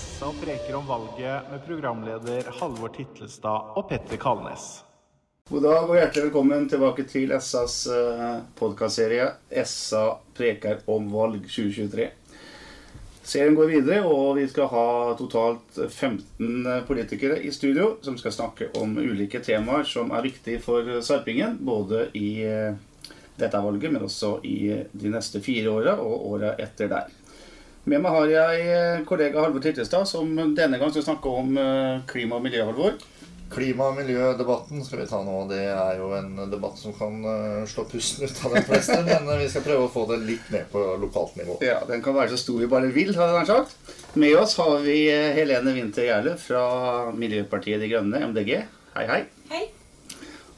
SA preker om valget med programleder Halvor Titlestad og Petter Kalnes. God dag og hjertelig velkommen tilbake til SAs podkastserie SA preker om valg 2023. Serien går videre, og vi skal ha totalt 15 politikere i studio som skal snakke om ulike temaer som er viktige for Sarpingen. Både i eh, dette valget, men også i de neste fire åra og åra etter der. Med meg har jeg eh, kollega Halvor Tittestad, som denne gang skal snakke om eh, klima- og miljø, Halvor. Klima- og miljødebatten skal vi ta nå. Det er jo en debatt som kan eh, slå pusten ut av de fleste. men vi skal prøve å få det litt ned på lokalt nivå. Ja, Den kan være så stor vi bare vil, har jeg sagt. Med oss har vi Helene Winther Gjerle fra Miljøpartiet De Grønne, MDG. Hei, hei. Hei.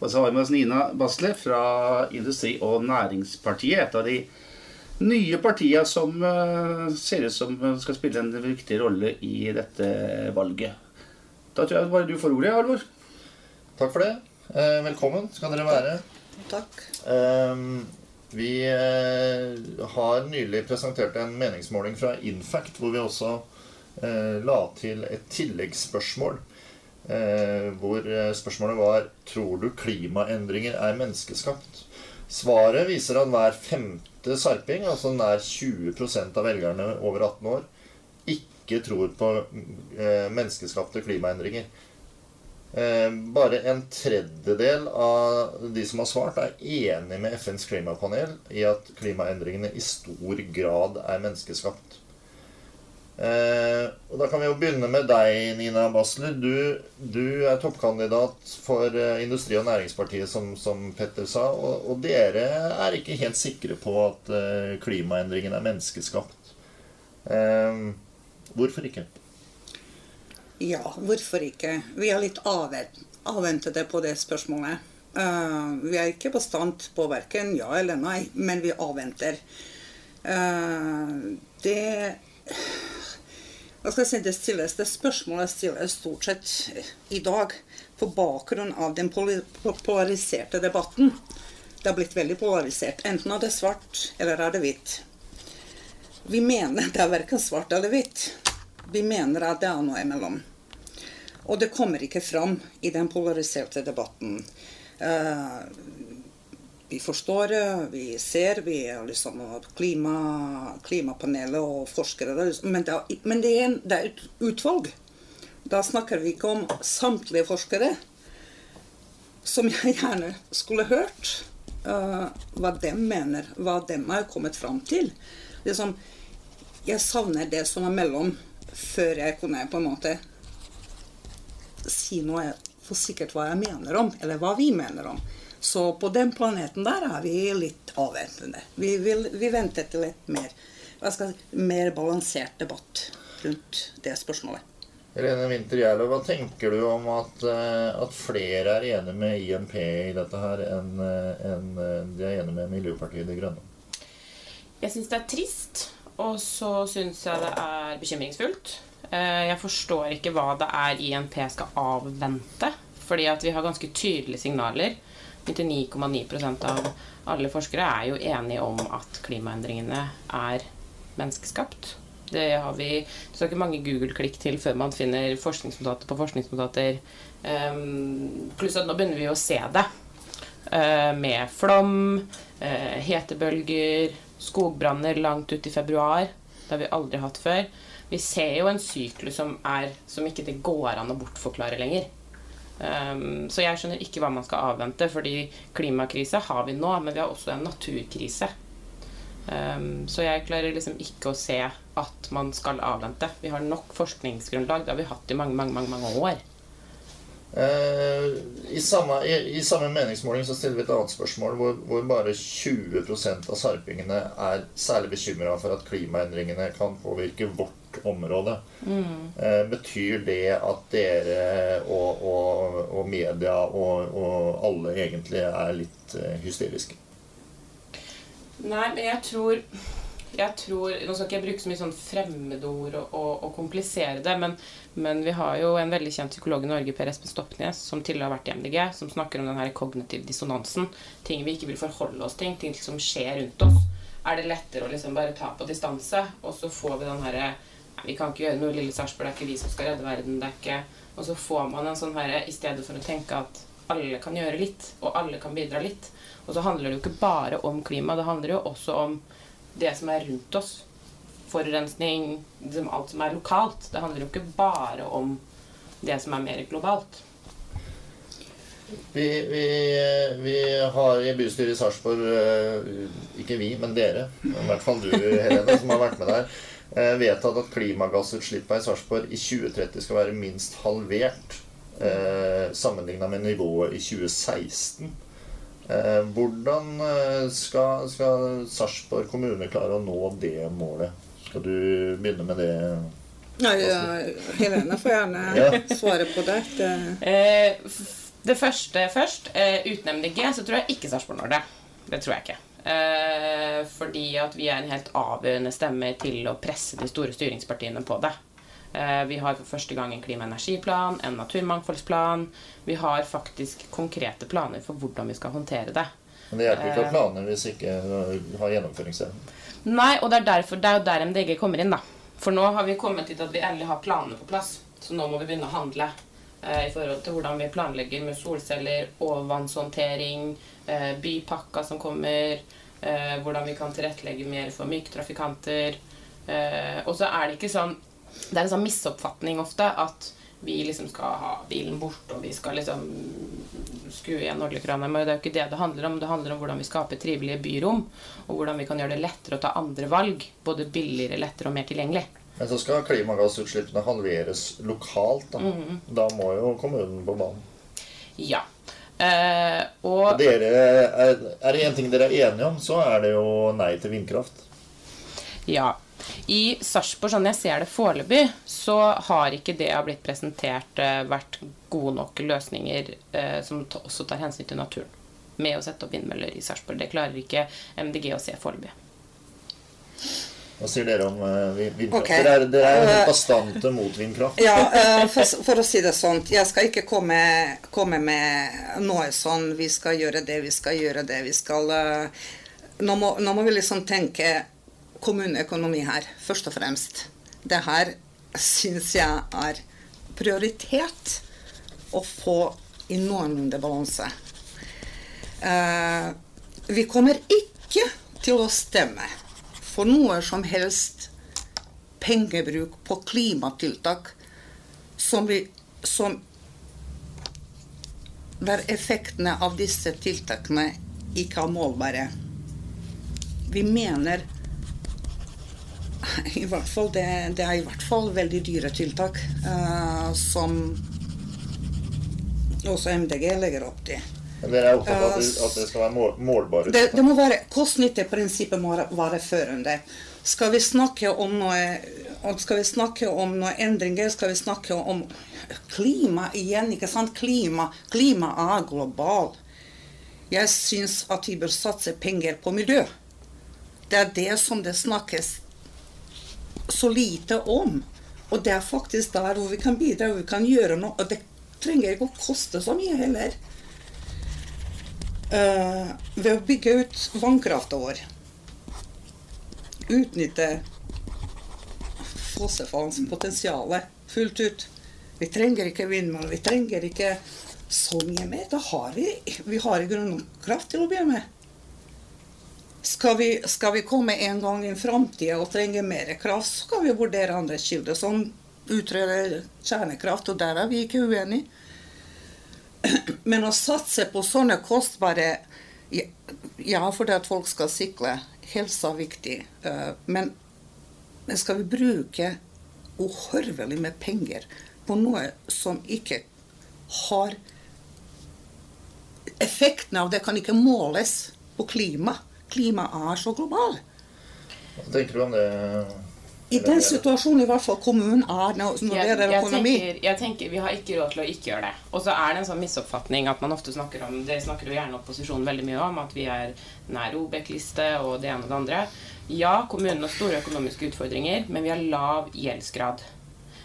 Og så har vi med oss Nina Basle fra Industri- og Næringspartiet. Et av de nye partiene som eh, ser ut som skal spille en viktig rolle i dette valget. Da tror jeg bare du får ordet, Halvor. Takk for det. Eh, velkommen skal dere være. Takk. Eh, vi eh, har nylig presentert en meningsmåling fra Infact, hvor vi også eh, la til et tilleggsspørsmål. Eh, hvor eh, spørsmålet var Tror du klimaendringer er menneskeskapt? Svaret viser at hver femte sarping, altså nær 20% av velgerne over 18 år, ikke tror på eh, menneskeskapte klimaendringer. Eh, bare en tredjedel av de som har svart, er enig med FNs klimapanel i at klimaendringene i stor grad er menneskeskapt. Eh, og Da kan vi jo begynne med deg, Nina Basler. Du, du er toppkandidat for eh, Industri- og Næringspartiet, som, som Petter sa. Og, og, dere er ikke helt sikre på at eh, klimaendringen er menneskeskapt. Eh, hvorfor ikke? Ja, hvorfor ikke? Vi er litt avventede på det spørsmålet. Uh, vi er ikke bastant på verken ja eller nei, men vi avventer. Uh, det si, det stilles det spørsmålet stilles stort sett i dag på bakgrunn av den polariserte debatten. Det har blitt veldig polarisert. Enten er det svart, eller er det hvitt. Vi mener det er verken svart eller hvitt. Vi mener at det er noe imellom. Og det kommer ikke fram i den polariserte debatten. Uh, vi forstår vi ser, vi er liksom klima, Klimapanelet og forskere Men, det er, men det, er, det er et utvalg. Da snakker vi ikke om samtlige forskere. Som jeg gjerne skulle hørt uh, hva de mener, hva de har kommet fram til. Liksom, jeg savner det som er mellom, før jeg kunne på en måte si noe for sikkert hva jeg mener om, eller hva vi mener om. Så på den planeten der er vi litt avventende. Vi, vil, vi venter til et mer, si, mer balansert debatt rundt det spørsmålet. Helene Winther Gjerlo, hva tenker du om at, at, flere er enige med INP i dette her, enn en de er enige med Miljøpartiet De Grønne? Jeg syns det er trist, og så syns jeg det er bekymringsfullt. Jeg forstår ikke hva det er INP skal avvente, fordi at vi har ganske tydelige signaler 99,9% av alle forskere er jo enige om at klimaendringene er menneskeskapt. Det har vi Det skal ikke mange Google-klikk til før man finner forskningsnotater på forskningsnotater. Um, pluss at nå begynner vi å se det. Uh, med flom, uh, hetebølger, skogbranner langt ut i februar. Det har vi aldri hatt før. Vi ser jo en syklus som, er, som ikke det går an å bortforklare lenger. Um, så jeg skjønner ikke hva man skal avvente, fordi klimakrise har vi nå, men vi har også en naturkrise. Um, så jeg klarer liksom ikke å se at man skal avvente. Vi har nok forskningsgrunnlag. Det har vi hatt i mange, mange, mange, mange år. Uh, i, samme, i, i, samme, meningsmåling så stiller vi et annet spørsmål hvor, hvor bare 20% av sarpingene er særlig bekymra for at klimaendringene kan påvirke vårt område. Mm. Eh, betyr det at dere og, og, og media og, og, alle egentlig er litt eh, hysteriske? Nei, men jeg tror, jeg tror Nå skal ikke jeg bruke så mye sånn fremmedord og, og, komplisere det, men, men, vi har jo en veldig kjent psykolog i Norge, Per Espen Stopnes, som tidligere har vært i MDG, som snakker om den her kognitive dissonansen. Ting vi ikke vil forholde oss til, ting som skjer rundt oss. Er det lettere å liksom bare ta på distanse, og så får vi den herre vi kan ikke gjøre noe, lille Sarpsborg. Det er ikke vi som skal redde verden. det er ikke... Og så får man en sånn herre I stedet for å tenke at alle kan gjøre litt, og alle kan bidra litt. Og så handler det jo ikke bare om klima, det handler jo også om det som er rundt oss. Forurensning, liksom alt som er lokalt. Det handler jo ikke bare om det som er mer globalt. Vi, vi, vi har i bystyret i Sarpsborg eh, Ikke vi, men dere. I hvert fall du, Helene, som har vært med der. Eh, Vedtatt at klimagassutslippene i Sarpsborg i 2030 skal være minst halvert. Eh, Sammenligna med nivået i 2016. Eh, hvordan eh, skal, skal Sarpsborg kommune klare å nå det målet? Skal du begynne med det? Nei, ja, Helene får gjerne Ja. svare på det. det. Eh, det første først. Eh, uten MDG så tror jeg ikke Sarpsborg når det. Det tror jeg ikke. Eh, fordi at vi er en helt avgjørende stemme til å presse de store styringspartiene på det. Eh, vi har for første gang en klima- og energiplan, en naturmangfoldsplan. Vi har faktisk konkrete planer for hvordan vi skal håndtere det. Men det hjelper ikke å ha planer hvis ikke har gjennomføringsevne. Nei, og det er, derfor, det er jo der MDG kommer inn, da. For nå har vi kommet dit at vi endelig har planene på plass. Så nå må vi begynne å handle eh, i forhold til hvordan vi planlegger med solceller, overvannshåndtering, eh, bypakka som kommer, eh, hvordan vi kan tilrettelegge mer for myktrafikanter. trafikanter. og så er det ikke sånn Det er en sånn misoppfatning ofte at vi liksom skal ha bilen bort, og vi skal liksom skru igjen oljekrana. Men det er jo ikke det det handler om. Det handler om hvordan vi skaper trivelige byrom, og hvordan vi kan gjøre det lettere å ta andre valg. Både billigere, lettere og mer tilgjengelig. Men så skal klimagassutslippene halveres lokalt. Da, mm. da må jo kommunen på banen. Ja. Eh, Og og dere, er, er det én ting dere er enige om, så er det jo nei til vindkraft. ja. I Sarpsborg, sånn jeg ser det foreløpig, så har ikke det har blitt presentert eh, vært gode nok løsninger eh, som også tar hensyn til naturen. Med å sette opp vindmøller i Sarpsborg. Det klarer ikke MDG å se foreløpig. Hva sier dere om eh, vindkraft? Okay. Dere, er, dere er helt Eh, bastante mot vindkraft. Ja, eh, for, for å si det sånn, jeg skal ikke komme, komme med noe sånn Vi skal gjøre det, vi skal gjøre det, vi skal Nå må, nå må vi liksom tenke kommuneøkonomi her, først og fremst. Det her syns jeg er prioritet å få i noenlunde balanse. Vi kommer ikke til å stemme for noe som helst pengebruk på klimatiltak som, vi, som der effektene av disse tiltakene ikke er målbare. Vi mener i hvert fall det, det er i hvert fall veldig dyre tiltak uh, som også MDG legger opp til. Dere er opptatt av at det, at det skal være mål, målbare Det, det må være Kost-nytte-prinsippet må være- være førende. Skal vi snakke om noe skal vi snakke om noen endringer, skal vi snakke om klima igjen. ikke sant? Klima, klima er global. Jeg syns at vi bør satse penger på miljø. Det er det som det snakkes så lite om. Og det er faktisk der hvor vi kan bidra, hvor vi kan gjøre noe. Og det trenger ikke å koste så mye heller. Eh, ved å bygge ut vannkrafta vår, utnytte fossefallens potensial fullt ut. Vi trenger ikke vindmøller, vi trenger ikke så mye mer. Da har vi, vi har i grunnen kraft til å begynne med. Skal vi, skal vi komme en gang i framtida og trenge mer kraft, så kan vi vurdere andre kilder, som utreder kjernekraft, og der er vi ikke uenige. Men å satse på sånne kostbare Ja, fordi at folk skal sykle. Helsa er viktig. eh, Men, men skal vi bruke uhorvelig med penger på noe som ikke har Effekten av det kan ikke måles på klima. Klima er så global. Hva tenker du om det? I den situasjonen i hvert fall kommunen er når når det Jeg, økonomi. jeg, tenker, jeg tenker Vi har ikke råd til å ikke gjøre det. Og så er det en sånn misoppfatning at man ofte snakker om Det snakker jo gjerne opposisjonen veldig mye om, at vi er nær OBEK-liste og det ene og det andre. Ja, kommunen har store økonomiske utfordringer, men vi har lav gjeldsgrad.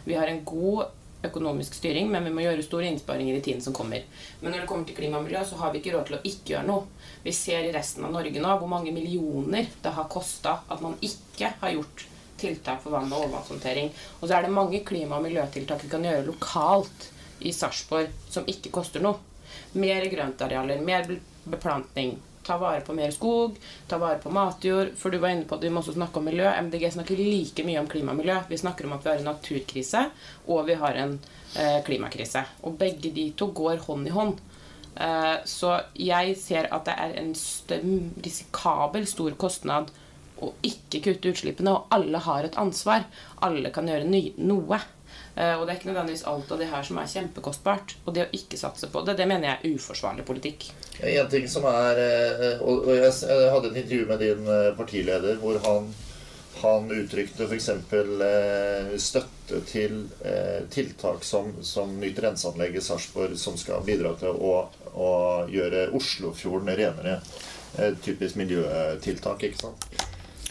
Vi har en god økonomisk styring, men vi må gjøre store innsparinger i tiden som kommer. Men når det kommer til klima og miljø, så har vi ikke råd til å ikke gjøre noe. Vi ser i resten av Norge nå hvor mange millioner det har kosta at man ikke har gjort tiltak for vann- og overvannshåndtering. Og så er det mange klima- og miljøtiltak vi kan gjøre lokalt i Sarpsborg som ikke koster noe. Mer grøntarealer, mer be- beplantning. Ta vare på mer skog, ta vare på matjord. For du var inne på at vi må også snakke om miljø. MDG snakker like mye om klima og miljø. Vi snakker om at vi har en naturkrise, og vi har en eh, klimakrise. Og begge de to går hånd i hånd. Eh, så jeg ser at det er en risikabel stor kostnad å ikke kutte utslippene, og alle har et ansvar. Alle kan gjøre noe. Eh, og det er ikke nødvendigvis alt av det her som er kjempekostbart. Og det å ikke satse på det, det mener jeg er uforsvarlig politikk. En ting som er eh, Og og jeg hadde et intervju med din eh, partileder hvor han, han uttrykte f.eks. Eh, støtte til eh, tiltak som, som nytt renseanlegg i Sarpsborg, som skal bidra til å, å gjøre Oslofjorden renere. Eh, typisk miljøtiltak, ikke sant.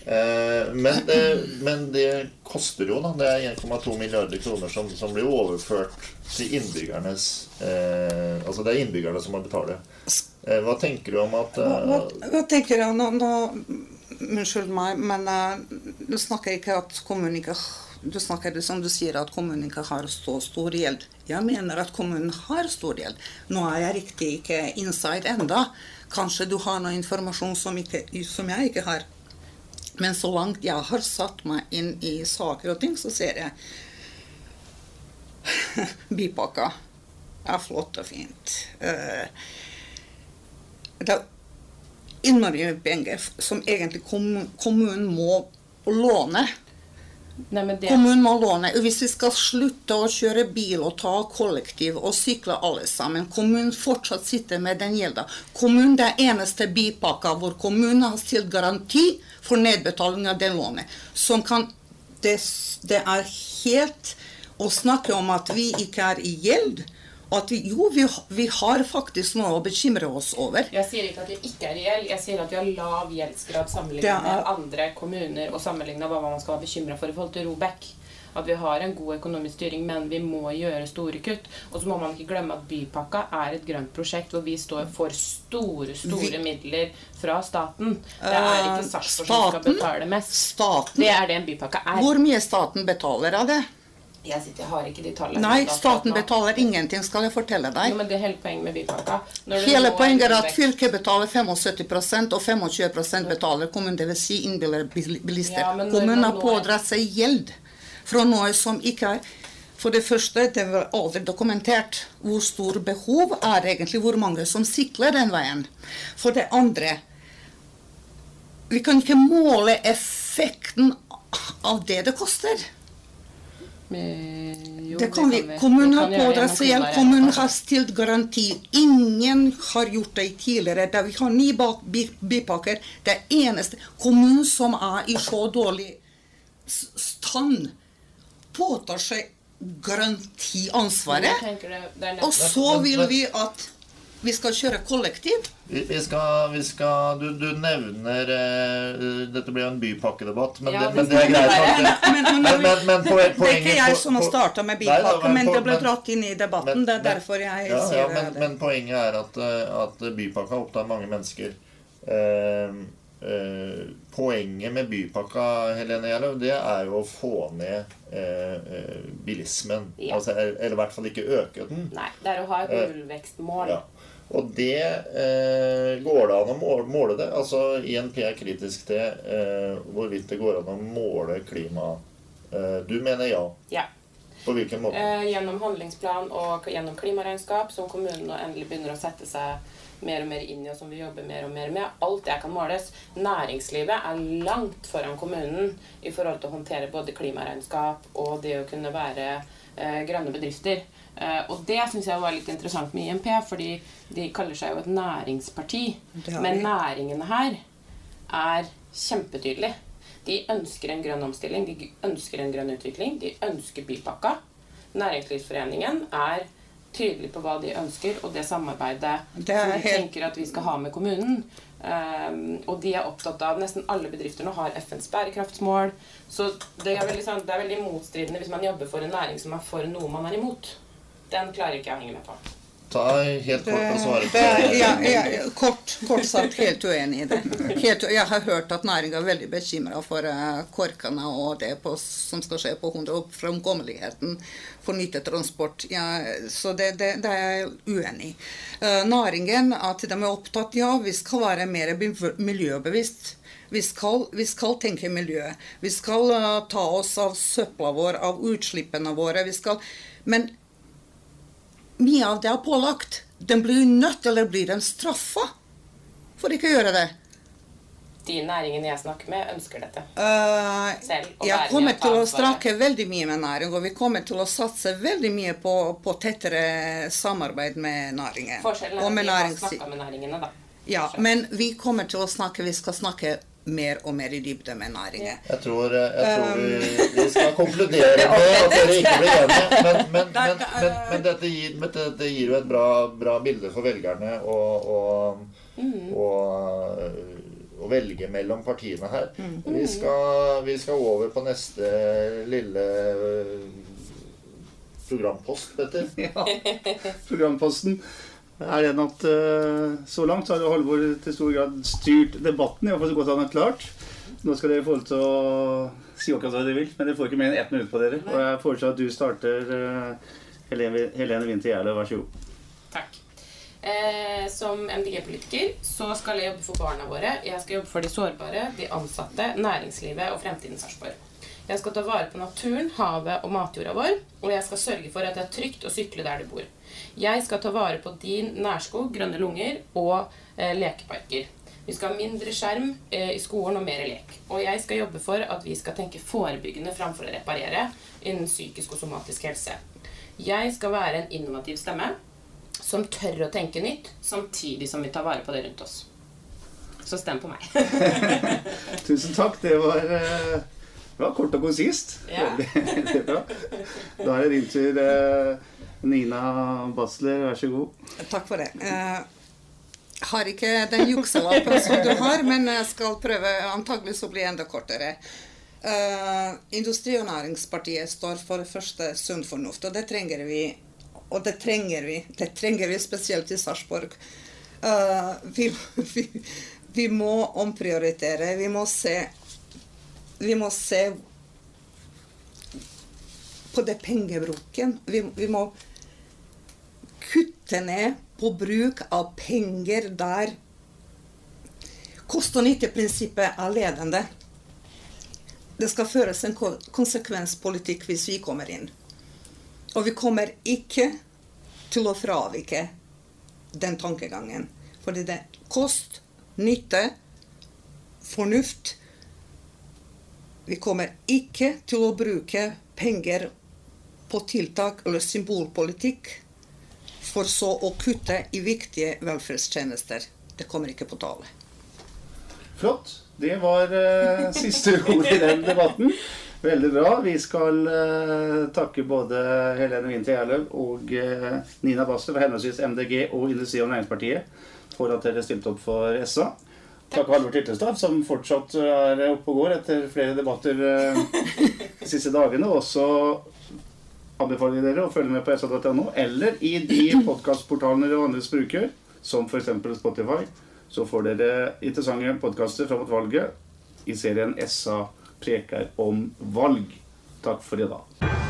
Eh, men, det, men det koster jo, da. Det er 1,2 milliarder kroner som, som blir overført til innbyggernes eh, Altså det er innbyggerne som må betale. Eh, hva tenker du om at Hva, hva, tenker jeg nå, nå Unnskyld meg, men du snakker ikke at kommunen ikke du snakker det som du sier at kommunen ikke har så stor gjeld. Jeg mener at kommunen har stor gjeld. Nå er jeg riktig ikke inside enda. Kanskje du har noe informasjon som, ikke, som jeg ikke har. Men så langt jeg har satt meg inn i saker og ting, så ser jeg Bypakka er flott og fint. Eh, det er innmari penger som egentlig kommun- kommunen må låne. Nei, det, Kommunen må låne. Hvis vi skal slutte å kjøre bil og ta kollektiv og sykle alle sammen, kommunen fortsatt sitter med den gjelda. Kommunen det er eneste bypakka hvor kommunen har stilt garanti for nedbetaling av den lånet. Som kan det, det er helt å snakke om at vi ikke er i gjeld. At vi, jo, vi, vi har faktisk noe å bekymre oss over. jeg sier ikke at det ikke er gjeld, jeg sier at vi har lav gjeldsgrad sammenlignet er- med andre kommuner og sammenlignet med hva man skal være bekymra for i forhold til Robek. At vi har en god økonomisk styring, men vi må gjøre store kutt. Og så må man ikke glemme at Bypakka er et grønt prosjekt hvor vi står for store, store midler fra staten. Det er ikke Eh, Sarpsborg som skal betale mest. Staten Det er det en bypakke er. Hvor mye staten betaler av det? Jeg, sitter, jeg har ikke de tallene. Nei, staten betaler ingenting, skal jeg fortelle deg. men det er hele poenget med bypakka. Hele poenget er at fylket betaler 75% og 25 betaler kommunen, dvs. Si innbillerbilister. Ja, kommunen har pådratt seg gjeld fra noe som ikke er For det første, det var aldri dokumentert hvor stor behov er egentlig, hvor mange som sikler den veien. For det andre, vi kan ikke måle effekten av det det koster. Jo, Det kan vi. Kommunen har pådratt seg gjeld. Kommunen har stilt garanti. Ingen har gjort det tidligere. Da vi har ni bypakker. Det eneste Kommunen som er i så dårlig stand, påtar seg garantiansvaret. Og så vil vi at vi skal kjøre kollektiv. Vi, vi skal, vi skal du, du nevner uh, Dette blir jo en bypakkedebatt, men, Ja, det, men det er greit. nok, det. Men, men, Men- men- men poen- det er ikke jeg som har starta med Nei bypakke, men det ble dratt inn i debatten. men- Det er derfor jeg ja, sier ja, men, det. men poenget er at, eh, at bypakka opptar mange mennesker. Uh, Uh, poenget med bypakka Helene Gjerløv, det er jo å få ned uh, eh, bilismen. Ja. Altså, eller, i hvert fall ikke øke den. Nei, det er å ha et nullvekstmål. Ja. Og det eh, går det an å måle, måle det. Altså INP er kritisk til eh, hvorvidt det går an å måle klima. Eh, du mener ja. Ja. På hvilken måte? Eh, gjennom handlingsplan og gjennom klimaregnskap, som kommunen nå endelig begynner å sette seg mer og mer inn i, og som vi jobber mer og mer med. Alt det kan måles. Næringslivet er langt foran kommunen i forhold til å håndtere både klimaregnskap og det å kunne være eh, grønne bedrifter. Eh, og det syns jeg var litt interessant med IMP, fordi de kaller seg jo et næringsparti. Men næringene her er kjempetydelige. De ønsker en grønn omstilling, de ønsker en grønn utvikling, de ønsker bypakka. Næringslivsforeningen er tydelig på hva de ønsker, og det samarbeidet Det som de helt- tenker at vi skal ha med kommunen. Um, og de er opptatt av Nesten alle bedrifter nå har FNs bærekraftsmål. Så det er, veldig, det er veldig motstridende hvis man jobber for en næring som er for noe man er imot. Den klarer ikke jeg å henge med på. Ta helt kort og svare på Det- ja, ja, kort, kort sagt helt uenig i det. Helt, jeg har hørt at næringa er veldig bekymra for eh, korkene og det på, som skal skje på 100 og framkommeligheten for nyttetransport. Ja, så det, det, det er jeg uenig i. Uh, næringen, at de er opptatt Ja, vi skal være mer miljøbevisst. Vi skal, vi skal tenke miljø. Vi skal uh, ta oss av søpla vår, av utslippene våre. Vi skal, men mye av det er pålagt. Den blir nødt, eller blir den straffa for ikke å gjøre det. De næringene jeg snakker med, ønsker dette. Uh, Selv, jeg kommer til å snakke veldig mye med næring, og vi kommer til å satse veldig mye på, på tettere samarbeid med næringen. Forskjellen er at vi har snakka med næringene, da. Ja, men vi kommer til å snakke, vi skal snakke mer og mer i dybde med næringen. Jeg tror, jeg tror vi, vi skal konkludere med at dere ikke blir enige. Men, men, men, men, men dette, gir, dette gir jo et bra, bra bilde for velgerne å, å, å, å velge mellom partiene her. Vi skal, vi skal over på neste lille programpost, Petter. Ja. Programposten er den at eh, så langt så har Halvor til stor grad styrt debatten. I hvert fall så godt han har klart. Nå skal dere få lov til å si akkurat hva dere vil, men dere får ikke mer enn ett minutt på dere. Og jeg foreslår at du starter, eh, Helene, Helene Winther Gjerle, Vær så god. Takk. Eh, som MDG-politiker så skal jeg jobbe for barna våre. Jeg skal jobbe for de sårbare, de ansatte, næringslivet og fremtidens Sarpsborg. Jeg skal ta vare på naturen, havet og matjorda vår, og jeg skal sørge for at det er trygt å sykle der du bor. Jeg skal ta vare på din nærskog, grønne lunger og eh, lekeparker. Vi skal ha mindre skjerm eh, i skolen og mer lek. Og jeg skal jobbe for at vi skal tenke forebyggende framfor å reparere innen psykisk og somatisk helse. Jeg skal være en innovativ stemme som tør å tenke nytt, samtidig som vi tar vare på det rundt oss. Så stem på meg. Tusen takk. Det var, eh, var kort og konsist. Ja. Veldig, bra. Da er det din tur, eh, Nina Basler. Vær så god. Takk for det. Jeg har ikke den jukselappen som du har, men jeg skal prøve. Antagelig så blir det enda kortere. Eh, Industri- og Næringspartiet står for det første sunn fornuft, og det trenger vi. Og det trenger vi. Det trenger vi spesielt i Sarpsborg. Eh, vi, vi, vi må omprioritere. Vi må se Vi må se på det pengebruken. Vi, vi må kutte ned på bruk av penger der kost-og-nytte-prinsippet er ledende. Det skal føres en konsekvenspolitikk hvis vi kommer inn. Og vi kommer ikke til å fravike den tankegangen. Fordi det er kost, nytte, fornuft Vi kommer ikke til å bruke penger på tiltak eller symbolpolitikk for så å kutte i viktige velferdstjenester. Det kommer ikke på tale. Flott. Det var eh, siste ord i den debatten. Veldig bra. Vi skal eh, takke både Helene Winther Gjerløv og eh, Nina Basler fra henholdsvis MDG og Industri- og Næringspartiet for at dere stilte opp for SA. Takke Halvor Tiltestad, som fortsatt er oppe og går etter flere debatter eh, de siste dagene. Også anbefaler jeg dere å følge med på sa.no, eller i de podkastportalene dere vanligvis bruker, som f.eks. Spotify. Så får dere interessante podkaster fram mot valget i serien SA preker om valg. Takk for i dag.